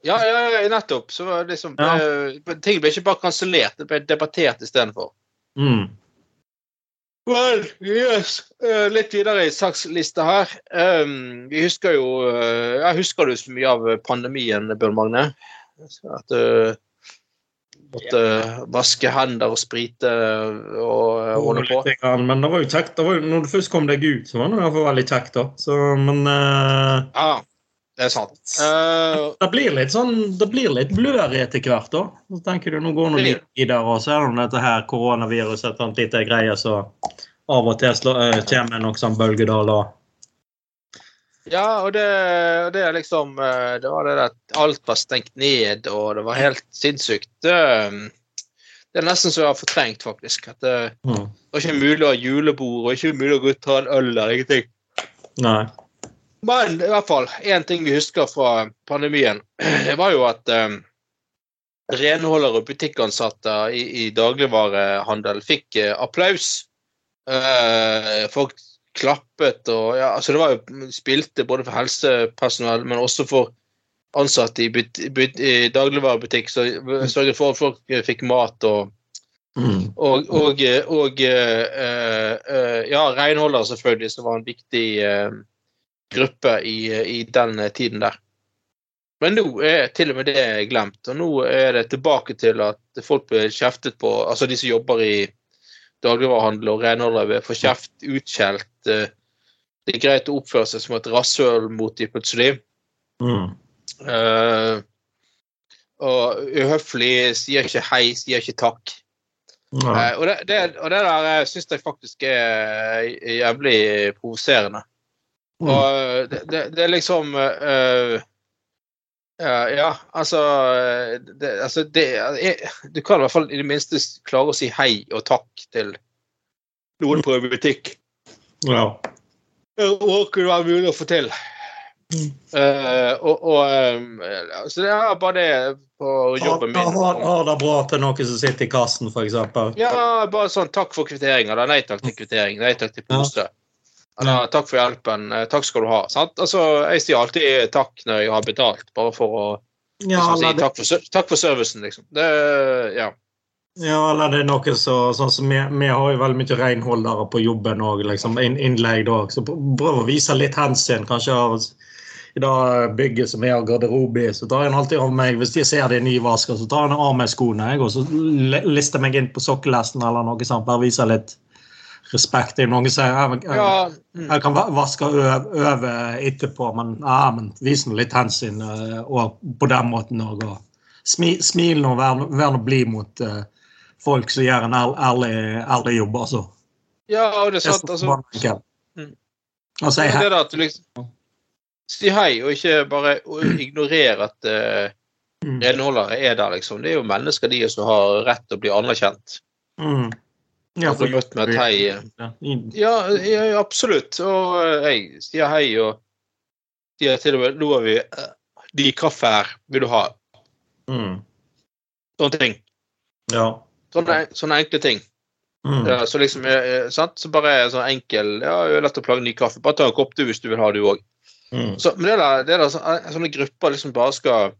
Speaker 2: ja, ja, ja, nettopp. Så liksom,
Speaker 3: Ja.
Speaker 2: eh, ting ble ikke bare kansellert, det ble debattert istedenfor.
Speaker 3: Mm.
Speaker 2: Men yes, uh, litt videre i sakslista her. Um, vi husker jo uh, Jeg husker du så mye av pandemien, Bjørn Magne? At du måtte vaske hender og sprite og eh, holde på?
Speaker 3: Litt Men det var jo kjekt. Det var når du først kom deg ut, så var det i hvert fall veldig kjekt. da. Så, men eh,
Speaker 2: Ja, det er sant. Uh,
Speaker 3: det blir litt sånn, det blir litt blør etter hvert. da. Så tenker du, Nå går det litt videre, og så er det dette her koronaviruset et sånt lite greie, så av og til slår, eh, kommer noen sånn da.
Speaker 2: Ja, og det, det er liksom eh, Det var det at alt var stengt ned, og det var helt sinnssykt. Det, det er nesten så jeg har fortrengt, faktisk. At det
Speaker 3: Mm.
Speaker 2: var ikke mulig å ha julebord, og ikke mulig å gå ut og ta en øl eller ingenting.
Speaker 3: Nei.
Speaker 2: Men i hvert fall, én ting vi husker fra pandemien, det var jo at eh, renholdere og butikkansatte i, i dagligvarehandel fikk eh, applaus. Eh, folk klappet og ja, altså det var jo spilte både for helsepersonell, men også for ansatte i, but, but, i dagligvarebutikk, så sørget for at folk fikk mat og
Speaker 3: Mm.
Speaker 2: og, og, og uh, uh, uh, ja, renholdere selvfølgelig, som var en viktig eh, gruppe i, i den tiden der. Men nå er til og med det glemt, og nå er det tilbake til at folk blir kjeftet på, altså de som jobber i dagligvarehandel og renholdere får kjeft, utskjelt. eh, Det er greit å oppføre seg som et rasshøl mot de plutselig.
Speaker 3: Mm.
Speaker 2: Uh, og uhøflig, sier ikke hei, sier ikke takk. Eh, og, det, det, og det der syns jeg faktisk er jævlig provoserende.
Speaker 3: Mm.
Speaker 2: Og det, det, det er liksom uh, ja, ja, altså, det, altså det, jeg, Du kan i hvert fall i det minste klare å si hei og takk til noen på en butikk.
Speaker 3: Ja.
Speaker 2: Hva kunne være mulig å få til? Eh, og, og um, Så det er bare det på jobben min.
Speaker 3: Har, ha det bra til noen som sitter i kassen, f.eks.?
Speaker 2: Ja, bare sånn takk for kvitteringa. nei takk til kvittering, nei takk til pose. Eller takk for hjelpen, eh, takk skal du ha. Sant? Altså, jeg sier alltid takk når jeg har betalt, bare for å
Speaker 3: Ja,
Speaker 2: liksom, si takk for, takk for servicen, liksom. Det, ja.
Speaker 3: ja, eller det er noe så, sånn som vi, vi har jo veldig mye renholdere på jobben òg, liksom, innlegg innleid òg. Så prøv å vise litt hensyn. Kanskje av i det bygget som har garderobe i, så tar jeg alltid av meg Hvis de ser det er nyvaska, så tar jeg av meg skoene jeg, og så lister meg inn på sokkelesten eller noe sånt. Bare vise litt respekt. Det er noen som sier jeg, jeg,
Speaker 2: ja mm.
Speaker 3: jeg kan vaske og over etterpå, men, ja, men vis nå litt hensyn og på den måten òg. Smil, smil nå vær, nå- vær nå blid mot uh, folk som gjør en ærlig, ærlig, jobb. Altså.
Speaker 2: ja, og det er
Speaker 3: er
Speaker 2: sant. Altså,
Speaker 3: enkelt.
Speaker 2: Mm.
Speaker 3: Og si hei.
Speaker 2: er at du liksom Si hei, og ikke bare ignorere at uh, renholdere er der, liksom. Det er jo mennesker, de som har rett til å bli anerkjent.
Speaker 3: Mm. Ja,
Speaker 2: bli møtt med et hei. eh.
Speaker 3: Ja,
Speaker 2: Ja, absolutt. Og eh, jeg sier hei, og sier til og med nå har vi eh, de kaffe her, vil du ha?
Speaker 3: Mm.
Speaker 2: Sånne ting.
Speaker 3: Ja.
Speaker 2: Sånne, sånne enkle ting.
Speaker 3: Mm.
Speaker 2: Ja, så liksom, eh, sant? Så bare sånn enkel Ja, det er lett å plage ny kaffe. Bare ta en kopp du hvis du vil ha du òg.
Speaker 3: Mm.
Speaker 2: Men det der, det der sånne grupper liksom bare skal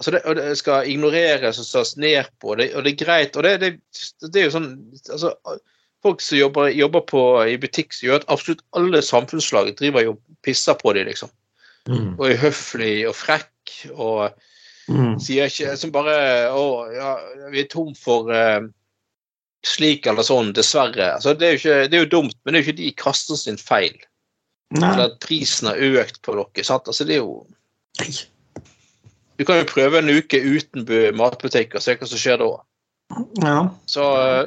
Speaker 2: Altså det, og det skal ignoreres og tas ned på, det, og det er greit. Og det, det, det er jo sånn altså, Folk som jobber, jobber på, i butikk, som gjør at absolutt alle samfunnslag driver og pisser på dem, liksom.
Speaker 3: Mm.
Speaker 2: Og er høflig og frekk og
Speaker 3: Mm.
Speaker 2: sier ikke Som bare Å, ja, vi er tom for uh, slik eller sånn, dessverre. Altså, det, er jo ikke, det er jo dumt, men det er jo ikke de kaster sin feil.
Speaker 3: Nei.
Speaker 2: Eller at prisen har økt på dere. sant? Altså, det er jo
Speaker 3: Nei.
Speaker 2: Du kan jo prøve en uke uten bu- matbutikk og se hva som skjer da.
Speaker 3: Ja.
Speaker 2: Så eh,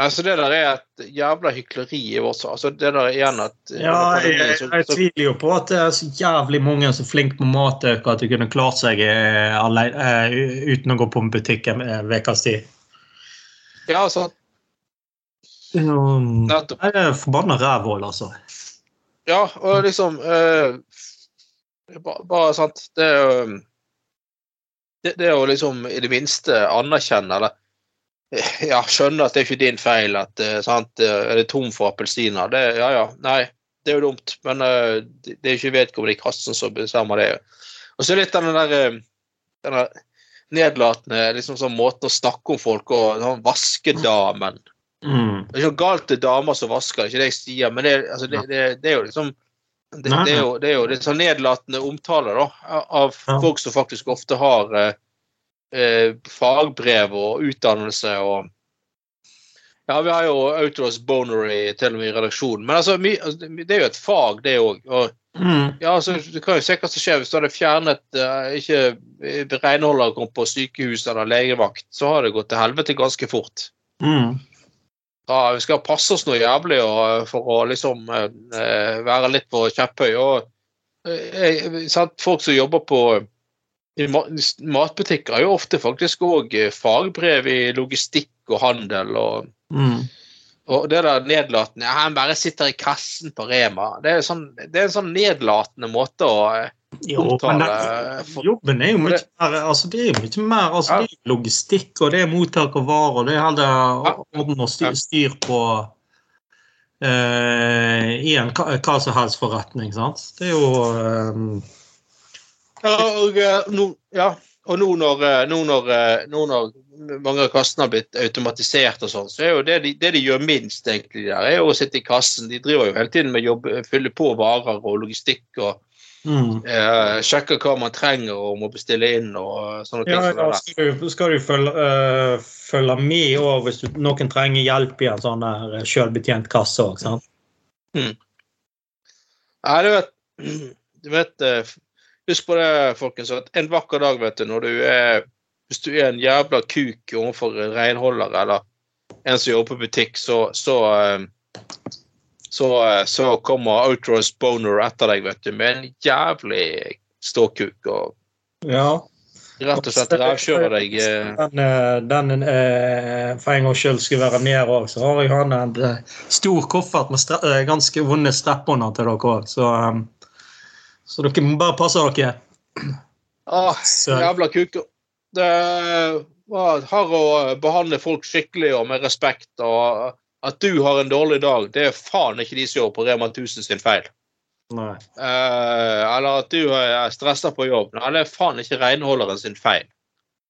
Speaker 2: altså det der er et jævla hykleri i vårt Altså det der er igjen at
Speaker 3: Ja, jeg, jeg, jeg tviler jo på at det er så jævlig mange som er flinke på matøker at de kunne klart seg eh, alene, eh, uten å gå på en butikk en eh, ukes tid.
Speaker 2: Ja, sant.
Speaker 3: Mm.
Speaker 2: Nettopp.
Speaker 3: Det er forbanna rævhold, altså.
Speaker 2: Ja, og liksom eh, bare, bare sant Det er jo det, det å liksom i det minste anerkjenne eller eh, ja, skjønne at det er ikke din feil at eh, sant, eh, er det tom for appelsiner. Det, ja, ja, nei, det er jo dumt, men uh, det, er ikke vedkommende i kassen som bestemmer det. Og så litt den der den der nedlatende liksom sånn måten å snakke om folk og sånn vaskedamen.
Speaker 3: Mm.
Speaker 2: Det er ikke noe galt til damer som vasker, det er ikke det jeg sier, men det, altså, det, det, det er jo liksom det,
Speaker 3: Nei,
Speaker 2: det, er jo, det er jo litt sånn nedlatende omtaler da, av
Speaker 3: Ja.
Speaker 2: folk som faktisk ofte har eh, eh, fagbrev og utdannelse og Ja, vi har jo Outdoors Bonery til og med i redaksjonen. Men altså, my, altså, det er jo et fag, det òg. Og
Speaker 3: Mm.
Speaker 2: ja, altså, du kan jo se hva som skjer hvis du hadde fjernet eh, ikke eh, renholder kom på sykehus eller legevakt, så har det gått til helvete ganske fort.
Speaker 3: Mm.
Speaker 2: Ja, vi skal passe oss noe jævlig og, for å liksom eh, være litt på kjepphøy. Og eh, eh, sant, folk som jobber på i matbutikker, har jo ofte faktisk òg fagbrev i logistikk og handel. og
Speaker 3: Mm.
Speaker 2: og det der nedlatende ja, Han bare sitter i kassen på Rema. Det er, sånn, det er en sånn nedlatende måte å eh,
Speaker 3: Jo, men det, jobben er jo mye mer altså Det er jo mye mer altså det er logistikk, og det er mottak av varer. Det er heller orden og styr, styr på eh, i en hva hva som helst forretning. sant? Det er jo eh,
Speaker 2: Ja, og, eh, nå, ja, og nå, når, eh, nå, når, eh, nå når mange av kassene har blitt automatisert, og sånn, så er jo det de, det de gjør minst, egentlig, der, er jo å sitte i kassen. De driver jo hele tiden med å fylle på varer og logistikk og
Speaker 3: mm.
Speaker 2: eh, sjekker hva man trenger og må bestille inn og sånne ting.
Speaker 3: Ja, ja, skal du, skal du følge, uh, følge med òg hvis du, noen trenger hjelp i en sånn der selvbetjent kasse òg, sant?
Speaker 2: Nei, du vet, du vet eh, Husk på det, folkens, at en vakker dag, vet du, når du er Hvis du er en jævla kuk overfor en renholder eller en som jobber på butikk, så så, eh, så, eh, så kommer Outros Boner etter deg, vet du, med en jævlig ståkuk og
Speaker 3: Ja.
Speaker 2: rett og slett rævkjører deg. eh.
Speaker 3: Den, eh, den eh, for en gangs skyld skulle være nede òg, så har jeg han en stor koffert med ganske vonde strapper til dere òg. Så, så dere må bare passe dere.
Speaker 2: Ah, jævla kuker. Det var har å behandle folk skikkelig og med respekt. og At du har en dårlig dag, det er faen ikke de som jobber på Rema 1000 sin feil.
Speaker 3: Nei.
Speaker 2: Eh, eller at du er stressa på jobb. Nei, det er faen ikke renholderen sin feil.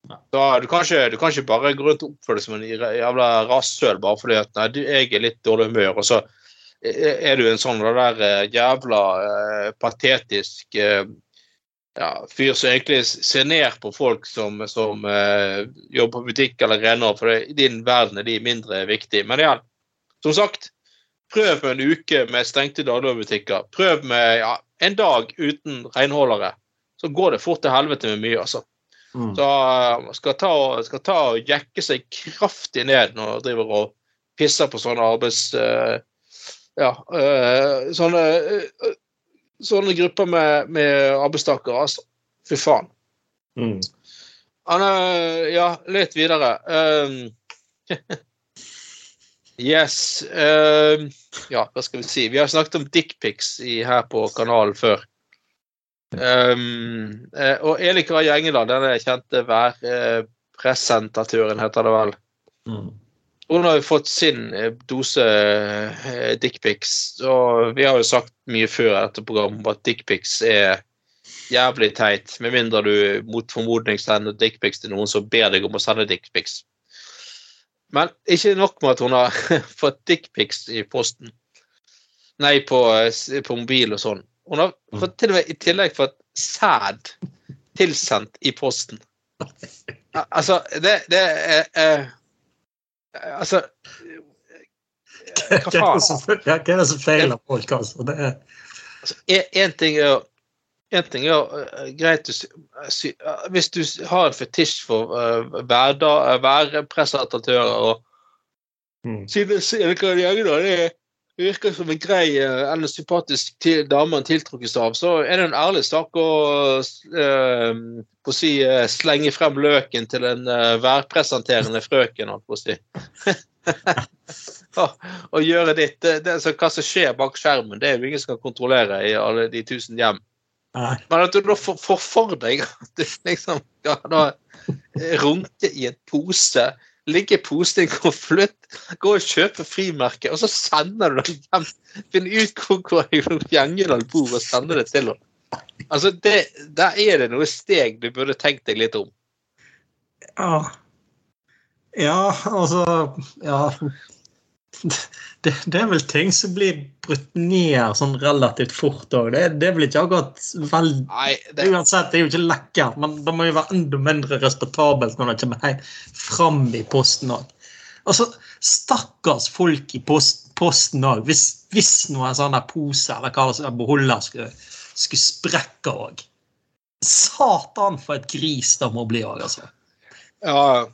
Speaker 2: Så du kan, ikke, du kan ikke bare gå rundt og oppføre deg som en jævla rasshøl bare fordi at nei, du, jeg er litt dårlig humør, og så er du en sånn der eh, jævla uh, patetisk uh, ja, fyr som egentlig ser ned på folk som, som eh, jobber på butikk eller renhold, for i din verden er de mindre viktige. Men igjen, som sagt, prøv med en uke med stengte dagligvarebutikker. Prøv med ja, en dag uten renholdere. Så går det fort til helvete med mye, altså.
Speaker 3: Mm.
Speaker 2: Så man skal ta, skal ta og jekke seg kraftig ned når man driver og pisser på sånne arbeids... Uh, ja, uh, sånne, uh, sånne grupper med, med arbeidstakere, altså. Fy faen.
Speaker 3: Mm.
Speaker 2: Er Ja, litt videre. Um, yes. Uh, ja, hva skal vi si? Vi har snakket om dickpics her på kanalen før. Um, uh, og Eli Kara Gjengeland, denne kjente værpresentatøren, heter det vel.
Speaker 3: Mm.
Speaker 2: Hun har jo fått sin eh, dose uh, dickpics. Og vi har jo sagt mye før dette programmet at dickpics er jævlig teit. Med mindre du mot formodning sender dickpics til noen som ber deg om å sende dickpics. Men ikke nok med at hun har fått dickpics i posten. Nei, på, eh, på mobil og sånn. Hun har fått til og med i tillegg fått sæd tilsendt i posten. Altså, det, det er eh, Altså
Speaker 3: Hva
Speaker 2: Hva faen?
Speaker 3: hva er det som feiler folk, altså? Det er,
Speaker 2: Altså, en, ting er en ting er eh, greit å sy, eh, Hvis du har en fetisj for uh, værpresentatører og
Speaker 3: mm.
Speaker 2: kan jeg da, det virker som en grei eller sympatisk til, dame man tiltrukkes av, så er det en ærlig sak å, å si, slenge frem løken til en værpresenterende frøken, holdt på å si. og, og gjøre ditt. Det, det, så hva som skjer bak skjermen, det er jo ingen som kan kontrollere i alle de tusen hjem. Men at du da får for deg at du liksom skal da runke i en pose, ligge i posen i en konvolutt, gå og kjøpe frimerke, og så sender du det hjem. Finne ut hvor, hvor Gjengeland bor, og sende det til henne. Altså, det, Der er det noe steg du burde tenkt deg litt om.
Speaker 3: Ja. ja, altså Ja. Det, det, er vel ting som blir brutt ned sånn relativt fort òg. Det, det blir ikke akkurat vel det... Uansett, det er jo ikke lekkert, men det må jo være enda mindre respektabelt når det kommer fram i posten òg. Altså, stakkars folk i post, posten òg. Hvis, hvis noen sånne pose eller hva det er, beholder skulle, skulle sprekke òg. Satan for et gris det må bli òg, altså.
Speaker 2: Ja.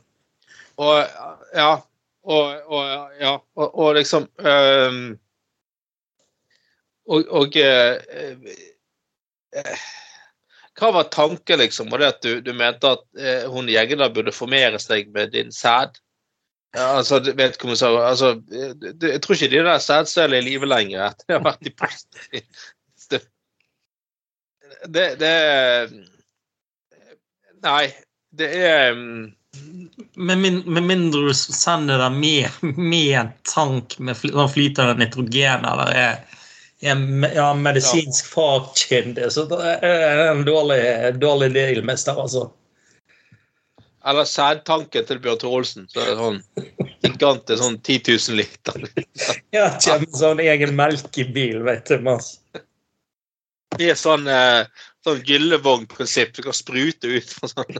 Speaker 2: Og ja, og, og, ja, og, og liksom um, Og, uh, uh, Hva var tanken, liksom? Var det at du, du mente at uh, hun Jegeda burde formere seg med din sæd? Ja, altså, altså, Jeg tror ikke de der sædcellene er i live lenger etter de har vært i post. Det, det Nei, det er um,
Speaker 3: med, min, med, mindre du sender det med, med en tank med fly, flytende nitrogen eller er, er ja, medisinsk fagkyndig, så det er en dårlig, dårlig deal, mester, altså.
Speaker 2: Eller sædtanken til Bjørn Tore Olsen. Så er det sånn gigantisk sånn 10 000 liter.
Speaker 3: ja, kommer sånn egen melkebil, vet du. Mas.
Speaker 2: Det er sånn eh, sånn gyllevognprinsipp. Du kan sprute ut fra sånn.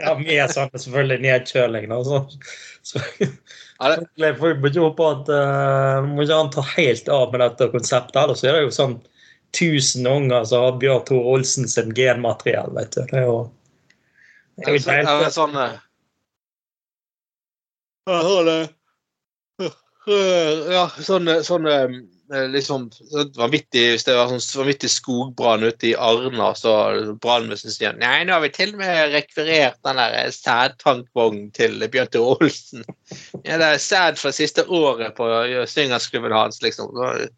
Speaker 3: ja, med sånn selvfølgelig nedkjøling. Da, så. Så, jeg får ikke håpe at uh, må ikke han ta helt av med dette konseptet. Ellers er det jo sånn 1000 unger som har Bjørn Tore Olsen sin genmateriell. vet du. Det er jo
Speaker 2: er jo ikke helt... Ja, sånn, uh, ja, sånn, sånn Eh, liksom vanvittig, Hvis det var sånn vanvittig skogbrann ute i Arna, så brannvesenet sier nei, nå har vi til og med rekvirert den der sædtankvognen til Bjørn Tore Olsen. Ja, det er sæd fra siste året på syngersklubben hans, liksom. Så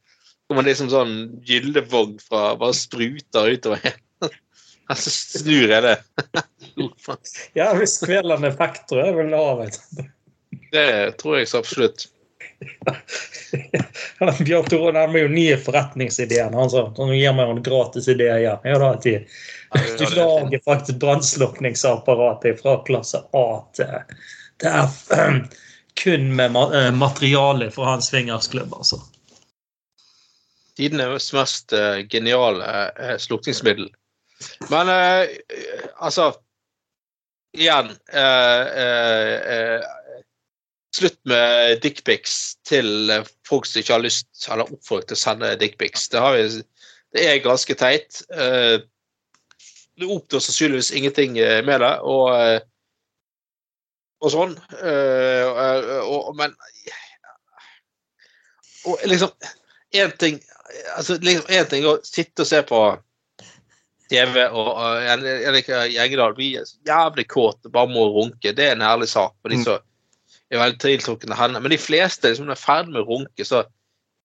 Speaker 2: kommer liksom sånn gyllevogn fra bare spruter utover. Altså snur jeg det.
Speaker 3: ja, hvis kveldende faktor, er vel av.
Speaker 2: Det tror jeg så absolutt.
Speaker 3: Bjørn Tore nærmer jo nye forretningsideer. Han sa han gir meg en gratis idé igjen. Ja, da, de, du lager faktisk brannslukningsapparatet fra klasse A til, til F. Kun med eh, materiale fra hans fingersklubb, altså.
Speaker 2: Tidenes mest uh, geniale uh, slukningsmiddel. Men altså Igjen uh, Slutt med dickpics til folk som ikke har lyst eller oppfordret til å sende dickpics. Det, det, er ganske teit. Eh, du oppnår sannsynligvis ingenting eh, med det, og, eh, og sånn. Og, men og liksom Én ting altså liksom en ting å sitte og se på TV og, og Gjengedal blir jævlig kåt og bare må runke. Det er en ærlig sak for de mm. Som er veldig tiltrukne av henne. Men de fleste liksom, er ferdig med å runke, så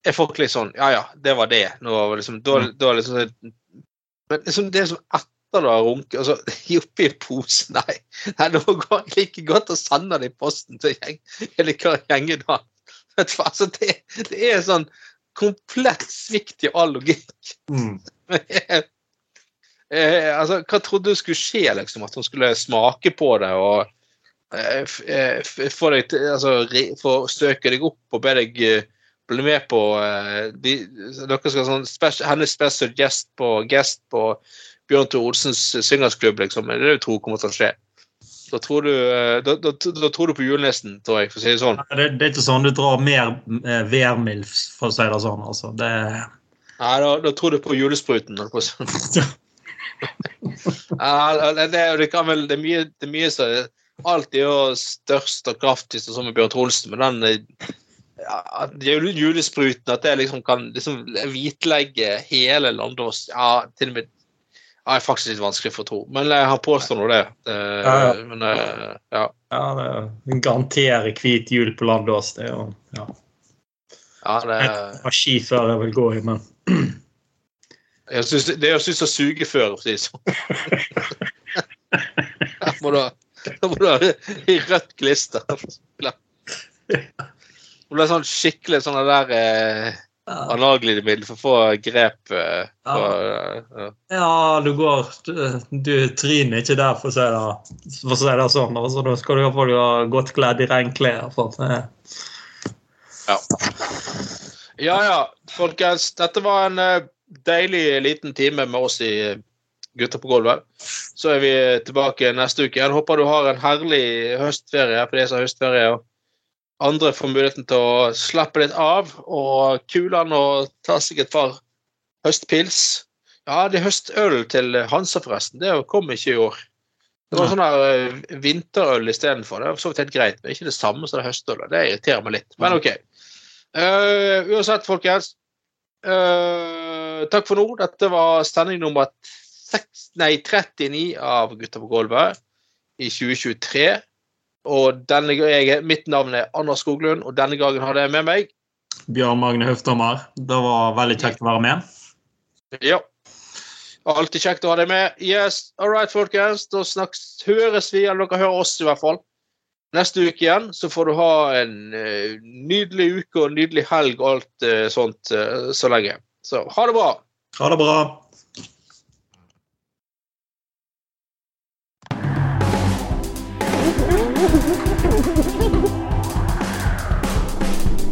Speaker 2: er folk litt sånn Ja ja, det var det. Nå, liksom, da, mm. da liksom, men liksom, det sånn etter du har runket, og så gi oppi en pose Nei, nei det går like godt å sende det i posten til gjeng, eller hva gjengen har. Altså, det, det, er sånn komplett svikt i all logikk. Mm. eh, altså, hva trodde du skulle skje, liksom? At hun skulle smake på det og få deg til altså, støke deg opp og be deg eh, bli med på de, dere skal sånn special, hennes special guest på, guest på Bjørn Tore Olsens syngersklubb, liksom. Det er det du tror kommer til å skje. Da tror du, da, da, da tror du på julenissen, tror jeg, for å si det sånn.
Speaker 3: Det, det, er ikke sånn du drar mer eh, værmilf, for å si det sånn. altså. Det...
Speaker 2: Nei, da, tror du på julespruten. ja, det, det, kan vel, det er mye, det er mye så Alt er jo størst og kraftigst, som med Bjørn Trolsen, men den eh, ja, julespruten, at det liksom kan liksom hvitlegge hele Landås ja, til og med ja, er faktisk litt vanskelig for å tro. Men jeg har påstått nå det. Uh, ja, ja. Men, uh, ja.
Speaker 3: ja, det garanterer hvit jul på Landås. Det er jo ja.
Speaker 2: ja det
Speaker 3: er skiføre jeg vil gå i, men
Speaker 2: jeg synes, Det er jo suge før, for å si det sånn. må du Da må du ha rødt klister. Det ble sånn skikkelig sånn der eh, analglidemiddel for å få grep eh, på,
Speaker 3: ja. ja. du går Du, du tryner ikke der, for å si det, for å si det sånn. Altså, da skal du iallfall ha godt kledd i regnklær. For,
Speaker 2: Ja. ja ja, folkens. Dette var en uh, deilig liten time med oss i uh, Gutter på gulvet. Så er vi tilbake neste uke. Jeg håper du har en herlig høstferie for de som har høstferie. og andre får muligheten til å slappe litt av og kule an og ta seg et par høstpils. Ja, det er høstøl til Hansa, forresten. Det kom ikke i år. Det var sånn her uh, vinterøl istedenfor. Det var så vidt helt greit, men ikke det samme som det høstølet. Det irriterer meg litt, men OK. Uh, uansett, folkens. Uh, takk for nå. Dette var sending nummer 6, nei, 39 av Gutta på gulvet i 2023. Og denne, jeg, mitt navn er Anders Skoglund, og denne gangen har jeg med meg
Speaker 3: Bjørn Magne Høfthammer. Det var veldig kjekt å være med.
Speaker 2: Ja. Alltid kjekt å ha deg med. Yes, all right, folkens. Da snakkes, høres vi, eller dere hører oss i hvert fall. Neste uke igjen så får du ha en uh, nydelig uke og en nydelig helg og alt uh, sånt uh, så lenge. Så ha det bra.
Speaker 3: Ha det bra.